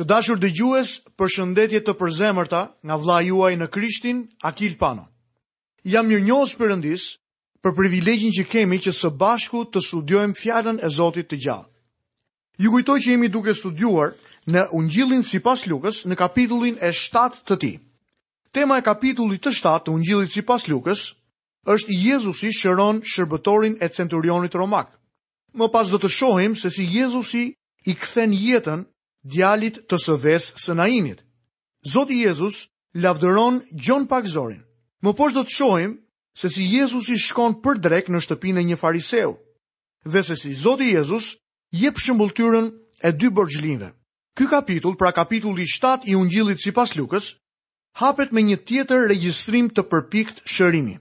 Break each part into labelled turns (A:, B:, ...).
A: Të dashur dëgjues, përshëndetje të përzemërta nga vëllai juaj në Krishtin, Akil Pano. Jam mirënjohës Perëndisë për privilegjin që kemi që së bashku të studiojmë fjalën e Zotit të gjallë. Ju kujtoj që jemi duke studiuar në Ungjillin sipas Lukës në kapitullin e 7 të tij. Tema e kapitullit të 7 të Ungjillit sipas Lukës është Jezusi shëron shërbëtorin e centurionit romak. Më pas do të shohim se si Jezusi i kthen jetën djalit të së vesë së Nainit. Zoti Jezus lavdëron Gjon Pagëzorin. Më poshtë do të shohim se si Jezusi shkon për drek në shtëpinë e një fariseu dhe se si Zoti Jezus jep shëmbëlltyrën e dy borxhlinjve. Ky kapitull, pra kapitulli 7 i Ungjillit sipas Lukës, hapet me një tjetër regjistrim të përpiktë shërimi.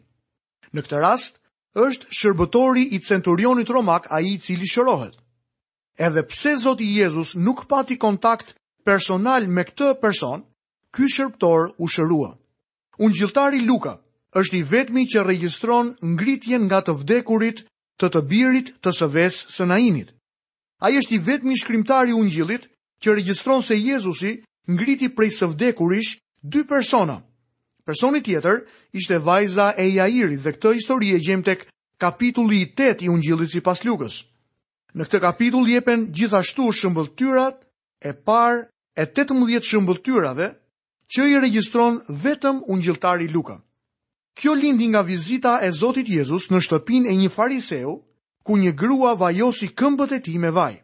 A: Në këtë rast, është shërbëtori i centurionit romak ai i cili shërohet. Edhe pse Zoti Jezus nuk pati kontakt personal me këtë person, ky shërbëtor u shërua. Ungjilltari Luka është i vetmi që regjistron ngritjen nga të vdekurit të të birit të së vesë së Nainit. Ai është i vetmi shkrimtar i Ungjillit që regjistron se Jezusi ngriti prej së vdekurish dy persona. Personi tjetër ishte vajza e Jairit dhe këtë histori e gjejmë tek kapitulli i tetë i Ungjillit sipas Lukës. Në këtë kapitull jepen gjithashtu shëmbëlltyra e parë e tetëmbëdhjetë shëmbëlltyrave që i regjistron vetëm ungjilltari Luka. Kjo lindi nga vizita e Zotit Jezus në shtëpinë e një fariseu, ku një grua vajosi këmbët e tij me vaj.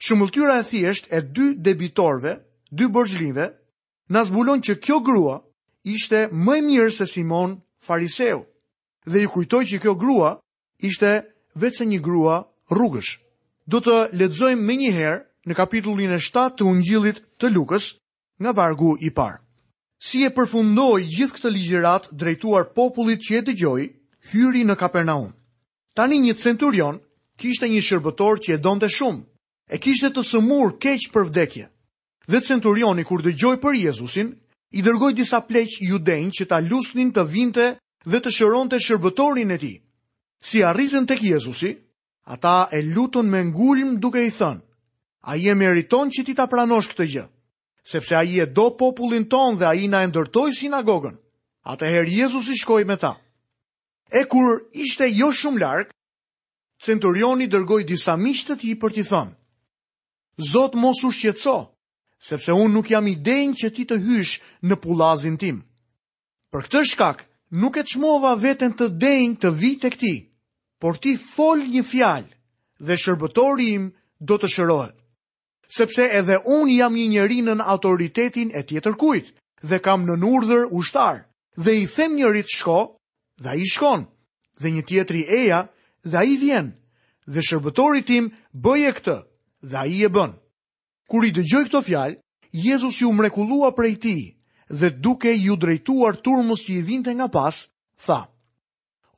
A: Shëmbëlltyra e thjeshtë e dy debitorëve, dy borxhlinjve, na zbulon që kjo grua ishte më e mirë se Simon fariseu dhe ju kujtoj që kjo grua ishte veçse një grua rrugësh. Do të lexojmë menjëherë në kapitullin e 7 të ungjillit të Lukës, Nga vargu i parë. Si e përfundoi gjithë këtë ligjëratë drejtuar popullit që e dëgjoi, hyri në Kapernaum. Tani një centurion kishte një shërbëtor që e donte shumë, e kishte të sëmurë keq për vdekje. Dhe centurioni kur dëgjoi për Jezusin, i dërgoi disa pleq judenj që ta lusnin të vinte dhe të shëronte shërbëtorin e tij. Si arritën tek Jezusi, Ata e lutën me ngulm duke i thënë, Ai e meriton që ti ta pranosh këtë gjë, sepse ai e do popullin tonë dhe ai na e ndërtoi sinagogën. Atëherë Jezusi shkoi me ta. E kur ishte jo shumë larg, centurioni dërgoi disa miq të tij për t'i thënë, Zot mos u shqetëso, sepse unë nuk jam i denjë që ti të hysh në pullazin tim. Për këtë shkak, nuk e çmova veten të denjë të vij tek ti, por ti fol një fjalë dhe shërbëtori im do të shërohet. Sepse edhe unë jam një njeri nën autoritetin e tjetërkujt dhe kam nën urdhër ushtarë, dhe i them njërit shko dhe ai shkon, dhe një tjetri eja dhe ai vjen, dhe shërbëtorit tim bëje këtë dhe ai e bën. Kur i dëgjoi këto fjalë, Jezusi u mrekullua prej tij dhe duke iu drejtuar turmës që i vinte nga pas, tha,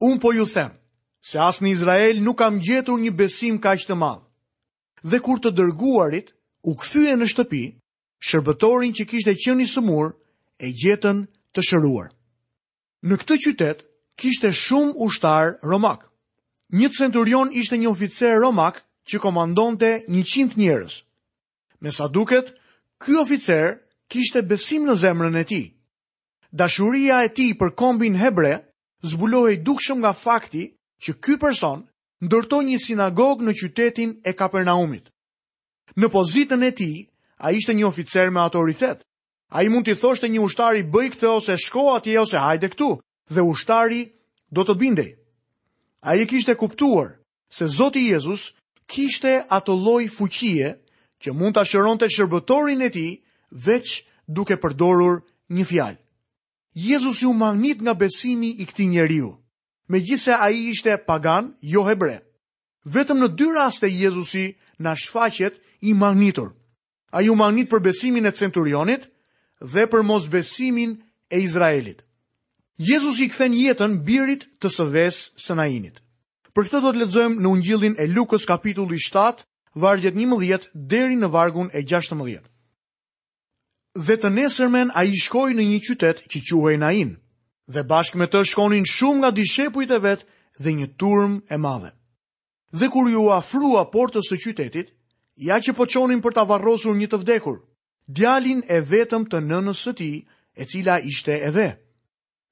A: Unë po ju them, se as në Izrael nuk kam gjetur një besim kaq të madh. Dhe kur të dërguarit u kthyen në shtëpi, shërbëtorin që kishte qenë i sëmurë e gjetën të shëruar. Në këtë qytet kishte shumë ushtarë romakë. Një centurion ishte një oficer romak që komandonte 100 njerëz. Me sa duket, ky oficer kishte besim në zemrën e tij. Dashuria e tij për kombin hebre zbulohej dukshëm nga fakti që ky person ndërtoi një sinagogë në qytetin e Kapernaumit. Në pozitën e tij, ai ishte një oficer me autoritet Ai mund t'i thoshte një ushtari bëj këtë ose shko atje ose hajde këtu dhe ushtari do të bindej. Ai e kishte kuptuar se Zoti Jezus kishte atë lloj fuqie që mund ta shëronte shërbëtorin e tij veç duke përdorur një fjalë. Jezusi u mahnit nga besimi i këtij njeriu, megjithëse ai ishte pagan, jo hebre. Vetëm në dy raste Jezusi na shfaqet i mahnitur. Ai u mahnit për besimin e centurionit dhe për mosbesimin e Izraelit. Jezusi i kthen jetën birit të së vesë së Nainit. Për këtë do të lexojmë në Ungjillin e Lukës kapitulli 7, vargjet 11 deri në vargun e 16. Dhe të nesërmen ai shkoi në një qytet që quhej Nain, dhe bashkë me të shkonin shumë nga dishepujt e vet dhe një turmë e madhe. Dhe kur iu afrua portës së qytetit, ja që po çonin për ta varrosur një të vdekur, djalin e vetëm të nënës së tij, e cila ishte e ve.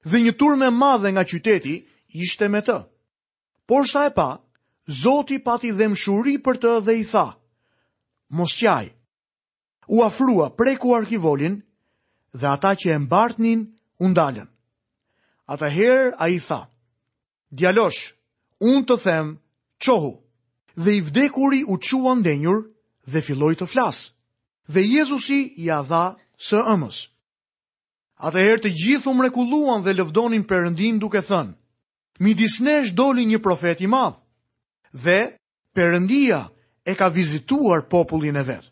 A: Dhe një turmë e madhe nga qyteti ishte me të. Porsa e pa, Zoti pati dhembshuri për të dhe i tha, Mos qaj. U afrua preku arkivolin dhe ata që e mbartnin u ndalën. Atëherë ai tha, Djalosh, unë të them, çohu. Dhe i vdekuri u çua ndenjur dhe filloi të flasë. Dhe Jezusi ia dha së ëmës. Atëherë të gjithë u mrekulluan dhe lëvdonin Perëndinë duke thënë: Midis nesh doli një profet i madh. Dhe Perëndia e ka vizituar popullin e vet.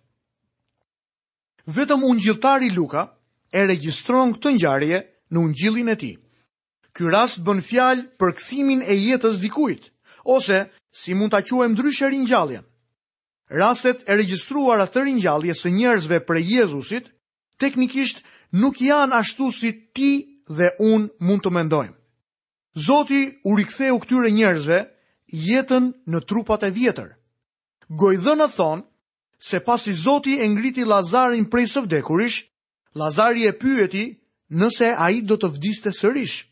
A: Vetëm ungjilltari Luka e regjistron këtë ngjarje në ungjillin e tij. Ky rast bën fjalë për kthimin e jetës dikujt, ose, si mund ta quajmë ndryshe ringjalljen. Rastet e regjistruara të ringjalljes së njerëzve prej Jezusit, teknikisht nuk janë ashtu si ti dhe unë mund të mendojmë. Zoti u riktheu këtyre njerëzve jetën në trupat e vjetër. Gojëdhëna thonë se pasi Zoti e ngriti Lazarin prej së vdekurish, Lazari e pyeti nëse ai do të vdiste sërish.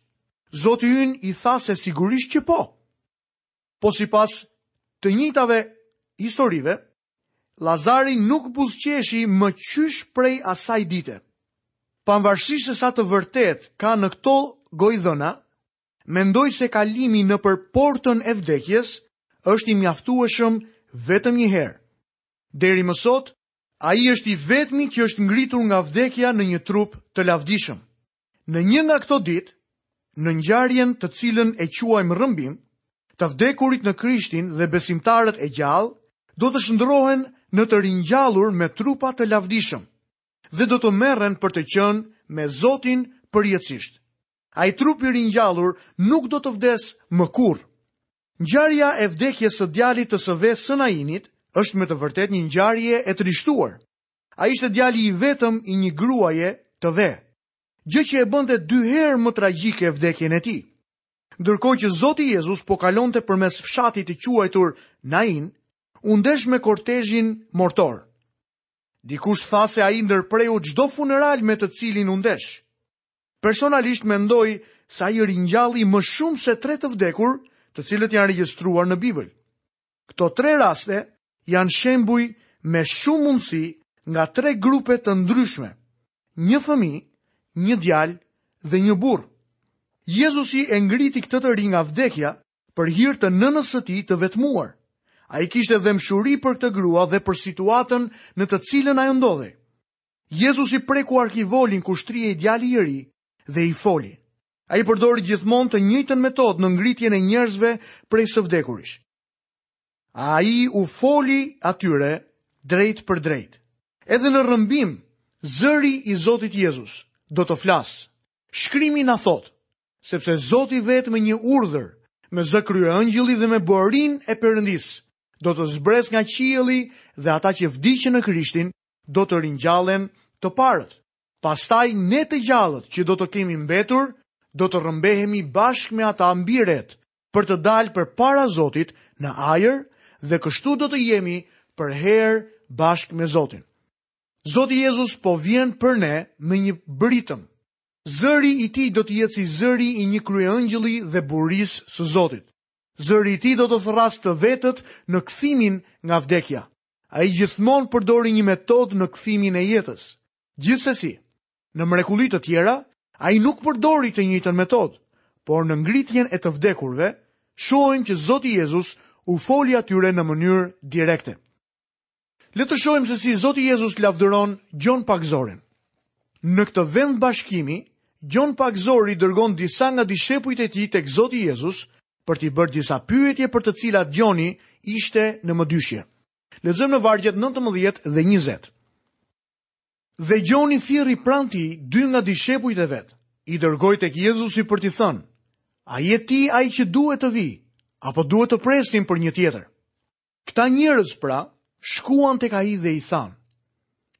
A: Zoti yn i tha se sigurisht që po. Po sipas të njëjtave historive, Lazari nuk buzëqeshi më qysh prej asaj dite. Pavarësisht se sa të vërtetë ka në këto gojëdhëna, mendoj se kalimi nëpër portën e vdekjes është i mjaftueshëm vetëm një herë. Deri më sot, Ai është i vetmi që është ngritur nga vdekja në një trup të lavdishëm. Në një nga këto ditë, në ngjarjen të cilën e quajmë rrëmbim, të vdekurit në Krishtin dhe besimtarët e gjallë do të shndërrohen në të ringjallur me trupa të lavdishëm dhe do të merren për të qenë me Zotin përjetësisht. Ai trup i ringjallur nuk do të vdesë më kurrë. Ngjarja e vdekjes së djalit të së vesë së Nainit është me të vërtetë një ngjarje e trishtuar. Ai ishte djali i vetëm i një gruaje të ve, gjë që e bënte dy herë më tragjike vdekjen e tij. Ndërkohë që Zoti Jezus po kalonte përmes fshatit të quajtur Nain, u ndesh me kortezhin mortor. Dikush tha se ai ndërpreu çdo funeral me të cilin u ndesh. Personalisht mendoj se ai ringjalli më shumë se tre të vdekur, të cilët janë regjistruar në Bibël. Këto tre raste janë shembuj me shumë mundësi nga tre grupe të ndryshme, një fëmijë, një djalë dhe një burrë. Jezusi e ngriti këtë të ri nga vdekja për hir të nënës së tij të vetmuar. Ai kishte dhembshuri për këtë grua dhe për situatën në të cilën ajo ndodhej. Jezusi preku arkivolin ku shtrihej djali i ri dhe i foli. Ai përdori gjithmonë të njëjtën metodë në ngritjen e njerëzve prej së vdekurish. Ai u foli atyre drejtpërdrejt. Edhe në rrëmbim, Zëri i Zotit Jezus do të flasë. Shkrimi na thotë, Sepse Zoti vetë me një urdhër, me zë kryeengjëlli dhe me borinë e Perëndisë, do të zbresë nga qielli dhe ata që vdiqën në Krishtin do të ringjallen të parët. Pastaj ne të gjallët që do të kemi mbetur, do të rrëmbehemi bashkë me ata mbi retë, për të dalë përpara Zotit në ajër dhe kështu do të jemi përherë bashkë me Zotin. Zoti Jezus po vjen për ne me një britmë. Zëri i tij do të jetë si zëri i një kryeengjëlli dhe burisë së Zotit. Zëri i tij do të thërrasë të vetët në kthimin nga vdekja. Ai gjithmonë përdori një metodë në kthimin e jetës. Gjithsesi, në mrekulli të tjera, ai nuk përdori të njëjtën metodë, por në ngritjen e të vdekurve, shohim që Zoti Jezus u foli atyre në mënyrë direkte. Le të shohim se si Zoti Jezus lavdëron Gjon Pagëzorin. Në këtë vend bashkimi, Gjon Pagëzori dërgon disa nga dishepujt e tij tek Zoti Jezus për t'i bërë disa pyetje për të cilat Gjoni ishte në mëdyshje. Lexojmë në vargjet 19 dhe 20. Dhe Gjoni thirri pranë tij dy nga dishepujt e vet, i dërgoi tek Jezusi për t'i thënë: A je ti ai që duhet të vijë, apo duhet të presim për një tjetër? Këta njerëz pra shkuan tek ai dhe i thanë: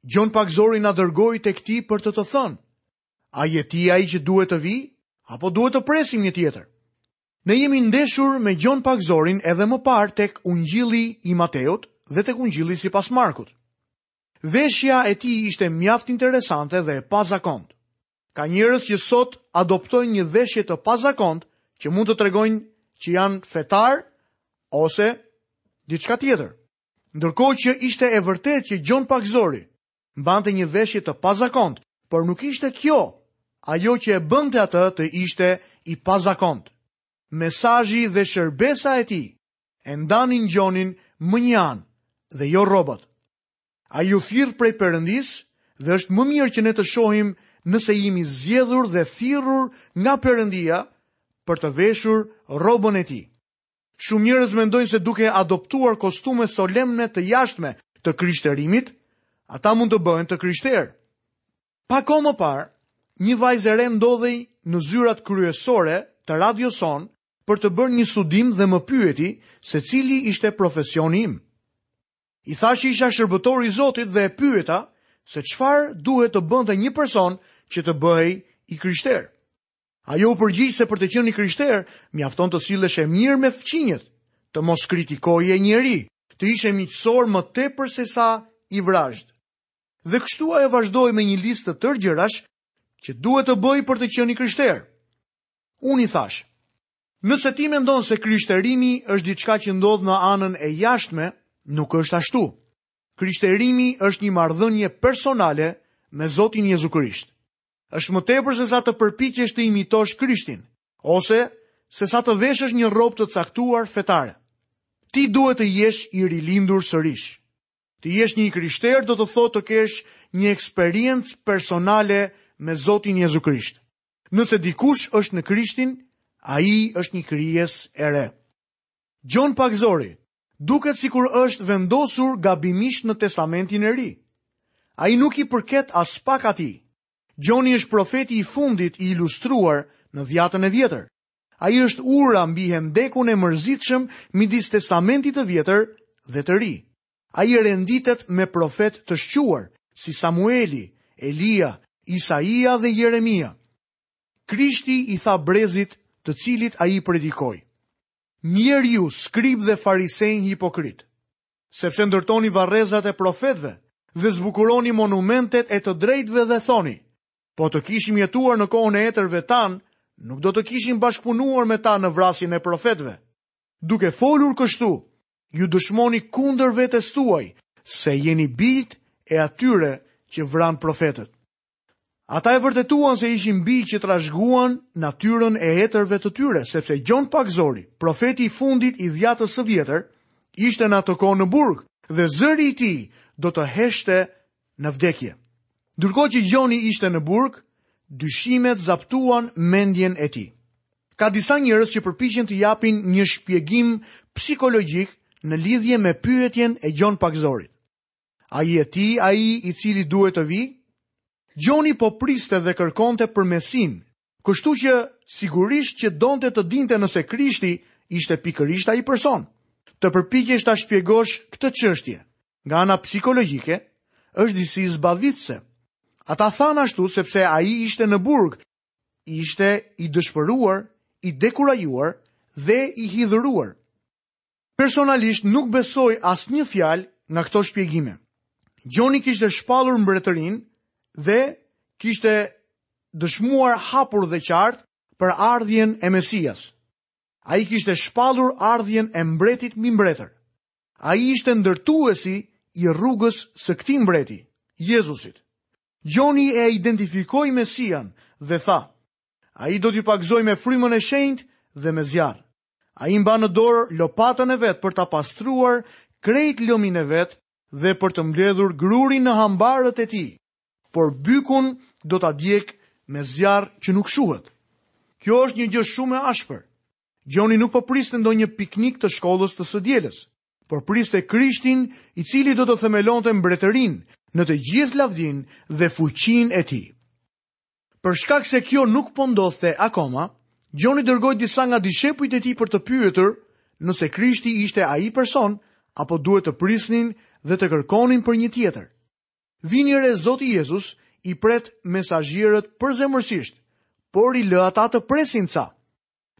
A: Gjon Pagëzori na dërgoi tek ti për të të thënë: A je ti ai që duhet të vijë apo duhet të presim një tjetër? Ne jemi ndeshur me Gjon Pagëzorin edhe më parë tek Ungjilli i Mateut dhe tek Ungjilli sipas Markut. Veshja e tij ishte mjaft interesante dhe e pazakontë. Ka njerëz që sot adoptojnë një veshje të pazakontë që mund të tregojnë që janë fetarë ose diçka tjetër. Ndërkohë që ishte e vërtetë që Gjon Pagëzori mbante një veshje të pazakontë, por nuk ishte kjo ajo që e bënte atë të ishte i pazakontë. Mesazhi dhe shërbesa e tij e ndanin Gjonin më një anë dhe jo rrobat. Ai u thirr prej Perëndisë dhe është më mirë që ne të shohim nëse jemi zgjedhur dhe thirrur nga Perëndia për të veshur rrobën e tij. Shumë njerëz mendojnë se duke adoptuar kostume solemne të jashtme të krishterimit, ata mund të bëhen të krishterë. Pak kohë më parë, një vajzë e re ndodhej në zyrat kryesore të Radio Son për të bërë një studim dhe më pyeti se cili ishte profesioni im. I thashë isha shërbëtor i Zotit dhe e pyeta se çfarë duhet të bënte një person që të bëhej i krishterë. Ajo u përgjigj se për të qenë i krishterë, mjafton të sillesh e mirë me fqinjët, të mos kritikoje njeri, të ishe miqësor më tepër se sa i vrazhdë. Dhe kështu ajo vazhdoi me një listë të tërë gjërash që duhet të bëjë për të qenë i krishterë. Unë i thashë, Nëse ti mendon se krishterimi është diçka që ndodh në anën e jashtme, nuk është ashtu. Krishterimi është një marrëdhënie personale me Zotin Jezu Krisht. Është më tepër se sa të përpiqesh të imitosh Krishtin, ose se sa të veshësh një rrobë të caktuar fetare. Ti duhet të jesh i rilindur sërish. Të jesh një i krishterë do të thotë të kesh një eksperiencë personale me Zotin Jezu Krisht. Nëse dikush është në Krishtin, ai është një krijesë e re. Gjon Pagëzori duket sikur është vendosur gabimisht në Testamentin e Ri. Ai nuk i përket aspak atij. Gjoni është profeti i fundit i ilustruar në Dhjatën e Vjetër. Ai është ura mbi hendekun e mërzitshëm midis Testamentit të Vjetër dhe të Ri. Ai renditet me profetë të shquar, si Samueli, Elia, Isaia dhe Jeremia. Krishti i tha brezit të cilit ai predikoi, Mjerë ju, skribë dhe farisenj hipokritë! Sepse ndërtoni varrezat e profetëve dhe zbukuroni monumentet e të drejtëve dhe thoni, Po të kishim jetuar në kohën e etërve tanë, nuk do të kishim bashkëpunuar me ta në vrasjen e profetëve. Duke folur kështu, ju dëshmoni kundër vetes tuaj se jeni bijtë e atyre që vranë profetët. Ata e vërtetuan se ishin bij që trashëguan natyrën e etërve të tyre, sepse Gjon Pagëzori, profeti i fundit i dhjatës së vjetër, ishte në atë kohë në burg dhe zëri i tij do të heshte në vdekje. Ndërkohë që Gjoni ishte në burg, dyshimet zaptuan mendjen e tij. Ka disa njerëz që përpiqen të japin një shpjegim psikologjik në lidhje me pyetjen e Gjon Pagëzorit. A je ti ai i cili duhet të vijë? Gjoni po priste dhe kërkonte për Mesinë, kështu që sigurisht që donte të dinte nëse Krishti ishte pikërisht ai person. Të përpiqesh ta shpjegosh këtë çështje nga ana psikologjike është disi zbavitëse. Ata thanë ashtu sepse ai ishte në burg, ishte i dëshpëruar, i dekurajuar dhe i hidhëruar. Personalisht nuk besoj asnjë fjalë nga këto shpjegime. Gjoni kishte shpallur mbretërinë dhe kishte dëshmuar hapur dhe qartë për ardhjen e Mesias. Ai kishte shpallur ardhjen e mbretit mbi mbretër. Ai ishte ndërtuesi i rrugës së këtij mbreti, Jezusit. Gjoni e identifikoi Mesian dhe tha, Ai do t'ju pagëzojë me frymën e shenjtë dhe me zjarr. Ai mban në dorë lopatën e vet për ta pastruar krejt lëmin e vet dhe për të mbledhur grurin në hambarët e tij, por bykun do ta djegë me zjarr që nuk shuhet. Kjo është një gjë shumë e ashpër. Gjoni nuk po priste ndonjë piknik të shkollës të së dielës, por priste Krishtin, i cili do të themelonte mbretërinë në të gjithë lavdinë dhe fuqinë e tij. Për shkak se kjo nuk po ndodhte akoma, Gjoni dërgoi disa nga dishepujt e tij për të pyetur nëse Krishti ishte ai person apo duhet të prisnin dhe të kërkonin për një tjetër. Vini re Zoti Jezus i pret mesazherët përzemërsisht, por i lë ata të presin ca.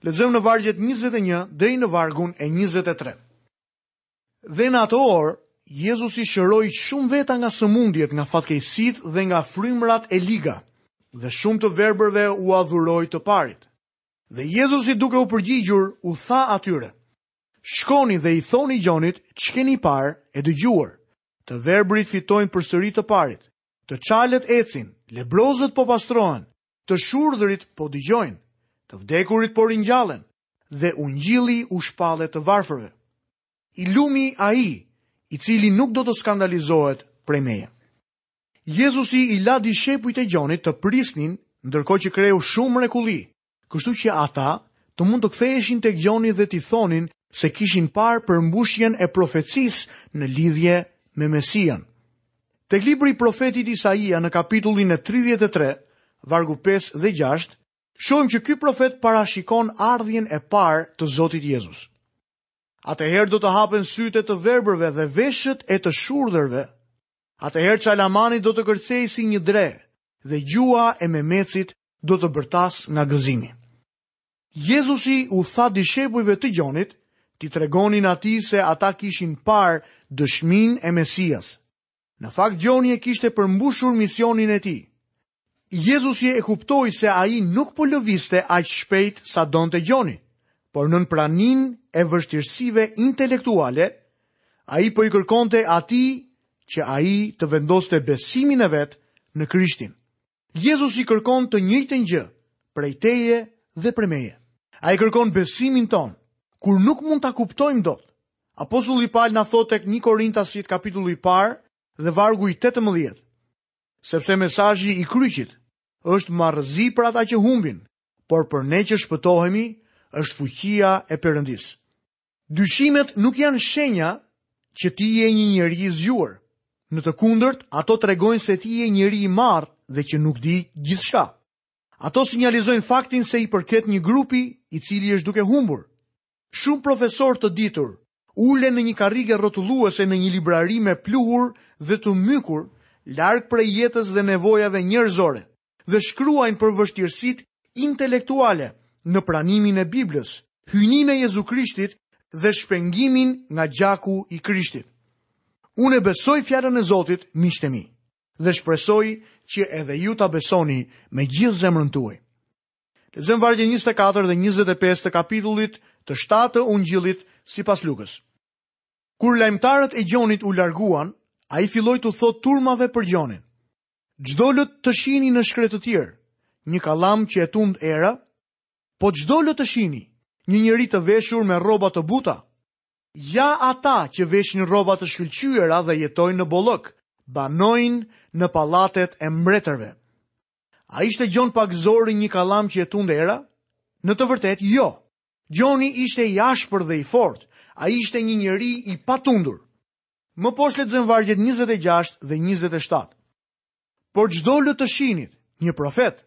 A: Lexojmë në vargjet 21 deri në vargun e 23. Dhe në atë orë, Jezusi shëroi shumë veta nga sëmundjet, nga fatkeqësitë dhe nga frymërat e liga, dhe shumë të verbërve ua dhuroi të parit. Dhe Jezusi duke u përgjigjur, u tha atyre, Shkoni dhe i thoni Gjonit ç'keni parë e dëgjuar, të verbërit fitojnë përsëri të parit, të çalët ecin, lebrozët po pastrohen, Të shurdhërit po dëgjojnë, të vdekurit po ringjallen, dhe ungjilli u shpallet të varfërve. I lumi ai, i cili nuk do të skandalizohet prej meje. Jezusi i la dishepujt e Gjonit të prisnin, ndërkohë që kreu shumë mrekulli, kështu që ata të mund të ktheheshin tek Gjoni dhe t'i thonin se kishin parë përmbushjen e profecisë në lidhje me Mesian. Tek libri i profetit Isaia në kapitullin e tridhjetë e tre, vargu pesë dhe gjashtë, shohim që ky profet parashikon ardhjen e parë të Zotit Jezus. Atëherë do të hapen sytë e të verbërve dhe veshët e të shurdhërve. Atëherë çalamani do të kërcejë si një dre dhe gjuha e memecit do të bërtasë nga gëzimi. Jezusi u tha dishepujve të Gjonit t'i tregonin atij se ata kishin parë dëshminë e Mesias. Në fakt Gjoni e kishte përmbushur misionin e tij. Jezusi e kuptoi se ai nuk po lëvizte aq shpejt sa donte Gjoni, por nën praninë e vështirësive intelektuale, ai po i kërkonte atij që ai të vendoste besimin e vet në Krishtin. Jezusi kërkon të njëjtën gjë prej teje dhe prej meje. Ai kërkon besimin tonë, kur nuk mund të kuptojmë dot. Apostulli Pal na thotë tek një Korintasit kapitulli i parë dhe vargu i 18. Sepse mesazhi i kryqit është marrëzi për ata që humbin, por për ne që shpëtohemi është fuqia e Perëndisë. Dyshimet nuk janë shenja që ti je një njeri i zgjuar. Në të kundërt, ato tregojnë se ti je njeri i marrë dhe që nuk di gjithçka. Ato sinjalizojnë faktin se i përket një grupi i cili është duke humbur. Shumë profesorë të ditur ulen në një karrige rrotulluese në një librari me pluhur dhe të mykur larg prej jetës dhe nevojave njerëzore. dhe shkruajnë për vështirësitë intelektuale në pranimin e Biblës, hyjninë e Jezu Krishtit dhe shpengimin nga gjaku i Krishtit. Unë e besoj fjalën e Zotit, miqtë e mi, dhe shpresoj që edhe ju ta besoni me gjithë zemrën tuaj. Lexojmë vargjet 24 dhe 25 të kapitullit të 7 të Ungjillit sipas Lukës. Kur lajmtarët e Gjonit u larguan, ai filloi t'u thotë turmave për Gjonin: Ç'dolët të shihni në shkretëtirë, një kallam që e tund era, po ç'dolët të shihni, një njeri të veshur me rroba të buta. Ja ata që veshin rroba të shkëlqyera dhe jetojnë në bollëk, banojnë në pallatet e mbretërve. A ishte Gjon Pagëzori një kallam që e tund era? Në të vërtetë, jo. Gjoni ishte i ashpër dhe i fortë, ai ishte një njeri i patundur. Më poshtë lexojmë vargjet njëzet e gjashtë dhe njëzet e shtatë. Por ç'dolët të shihni, një profet.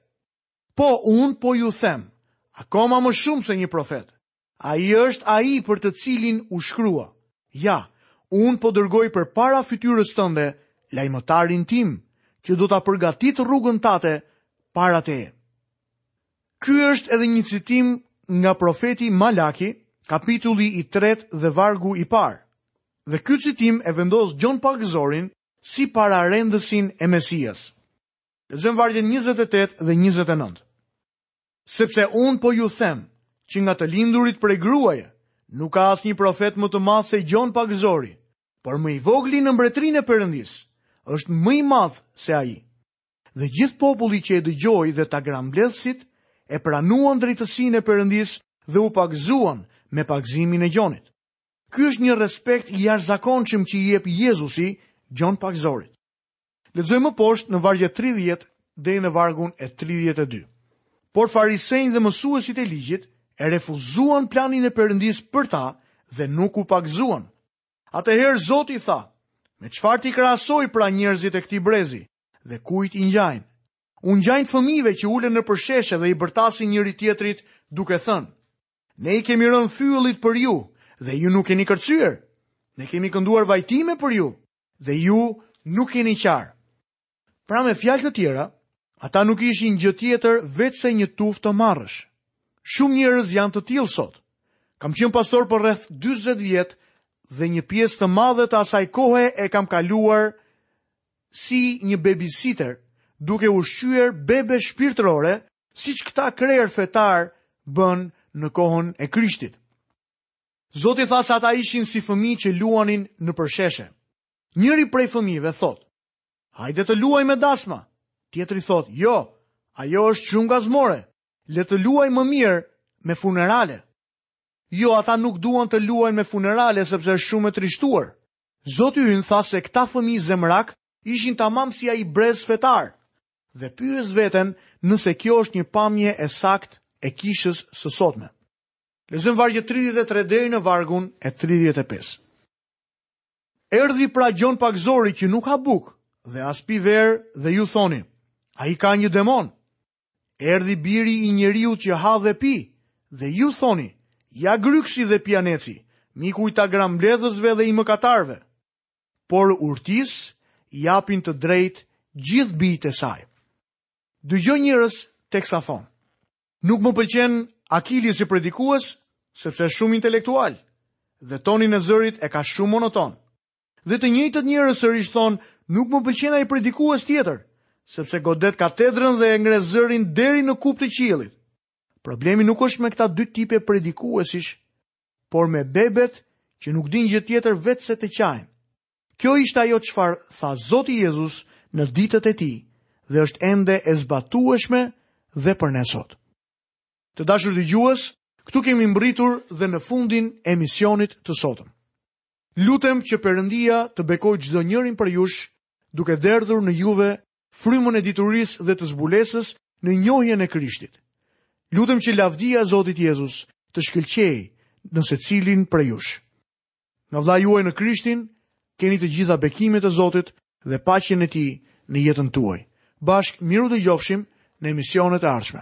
A: Po, unë po ju them, akoma më shumë se një profet. Ai është ai për të cilin u shkrua. Ja, unë po dërgoj përpara fytyrës tënde, lajmtarin tim, që do ta përgatitë rrugën tate para teje. Ky është edhe një citim nga profeti Malaki, kapitulli i tretë dhe vargu i parë. Dhe ky citim e vendos Gjon Pagëzorin si pararendësin e Mesias. Lexojmë vargjet njëzet e tetë dhe njëzet e nëntë. Sepse unë po ju them, që nga të lindurit prej gruaje, nuk ka asnjë profet më të madh se Gjon Pagëzori, por më i vogli në mbretërinë e Perëndisë është më i madh se ai. Dhe gjithë populli që e dëgjoi dhe tagrambledhësit e pranuan drejtësinë e Perëndisë dhe u pagëzuan me pagëzimin e Gjonit. Ky është një respekt i jashtëzakonshëm që i jep Jezusi Gjon Pagëzorit. Lexojmë më poshtë në vargjet 30 deri në vargun e 32. Por farisenjtë dhe mësuesit e ligjit e refuzuan planin e Perëndisë për ta dhe nuk u pagëzuan. Atëherë Zoti tha: "Me çfarë t'i krahasoj pra njerëzit e këtij brezi dhe kujt i ngjajnë? U ngjajnë fëmijëve që ulen nëpër sheshe dhe i bërtasin njëri-tjetrit duke thënë: Ne i kemi rënë fyellit për ju dhe ju nuk keni kërcyer. Ne kemi kënduar vajtime për ju dhe ju nuk keni qarë. Pra me fjalë të tjera, ata nuk ishin gjë tjetër veçse një tufë të marrësh. Shumë njerëz janë të tillë sot. Kam qenë pastor për rreth 40 vjet dhe një pjesë të madhe të asaj kohe e kam kaluar si një babysitter, duke ushqyer bebe shpirtërore siç këta krerë fetarë bënë në kohën e krishtit. Zoti tha se ata ishin si fëmijë që luanin nëpër sheshe. Njëri prej fëmijëve thotë, hajde të luajmë dasma. Tjetri thotë, jo, ajo është shumë gazmore, le të luajmë mirë me funerale. Jo, ata nuk duan të luajnë me funerale sepse është shumë e trishtuar. Zoti ynë tha se këta fëmijë zemërakë ishin tamam si ai brez fetar. Dhe pyes veten nëse kjo është një pamje e saktë e kishës së sotme. Lexojmë vargjet 33 deri në vargun e 35. Erdhi pra Gjon Pagëzori që nuk ha bukë dhe as pi verë dhe ju thoni, ai ka një demon. Erdhi biri i njeriut që ha dhe pi dhe ju thoni, ja grykësi dhe pijaneci, miku i tagrambledhësve dhe i mëkatarëve. por urtisë i japin të drejtë gjithë bijtë e saj. Dëgjoj njerëz teksa thonë. Nuk më pëlqen akcili predikues sepse është shumë intelektual dhe tonin e zërit e ka shumë monoton. Dhe të njëjtët njerëz sërish thonë, nuk më pëlqen ai predikues tjetër, sepse godet katedrën dhe e ngre zërin deri në kupë të qiellit. Problemi nuk është me këta dy tipe predikuesish, por me bebet që nuk dinë gjë tjetër veçse të qajnë. Kjo ishte ajo çfarë tha Zoti Jezus në ditët e tij dhe është ende e zbatueshme dhe për ne sot. Të dashur dëgjues, këtu kemi mbërritur dhe në fundin e emisionit të sotëm. Lutem që Perëndia të bekojë çdo njërin prej jush duke derdhur në juve frymën e diturisë dhe të zbulesës në njohjen e Krishtit. Lutem që lavdia e Zotit Jezus të shkëlqejë në secilin prej jush. Nga vëllai juaj në Krishtin, keni të gjitha bekimet e Zotit dhe paqen e Tij në jetën tuaj. Bashkë mirudëgjofshim në emisionet e ardhshme.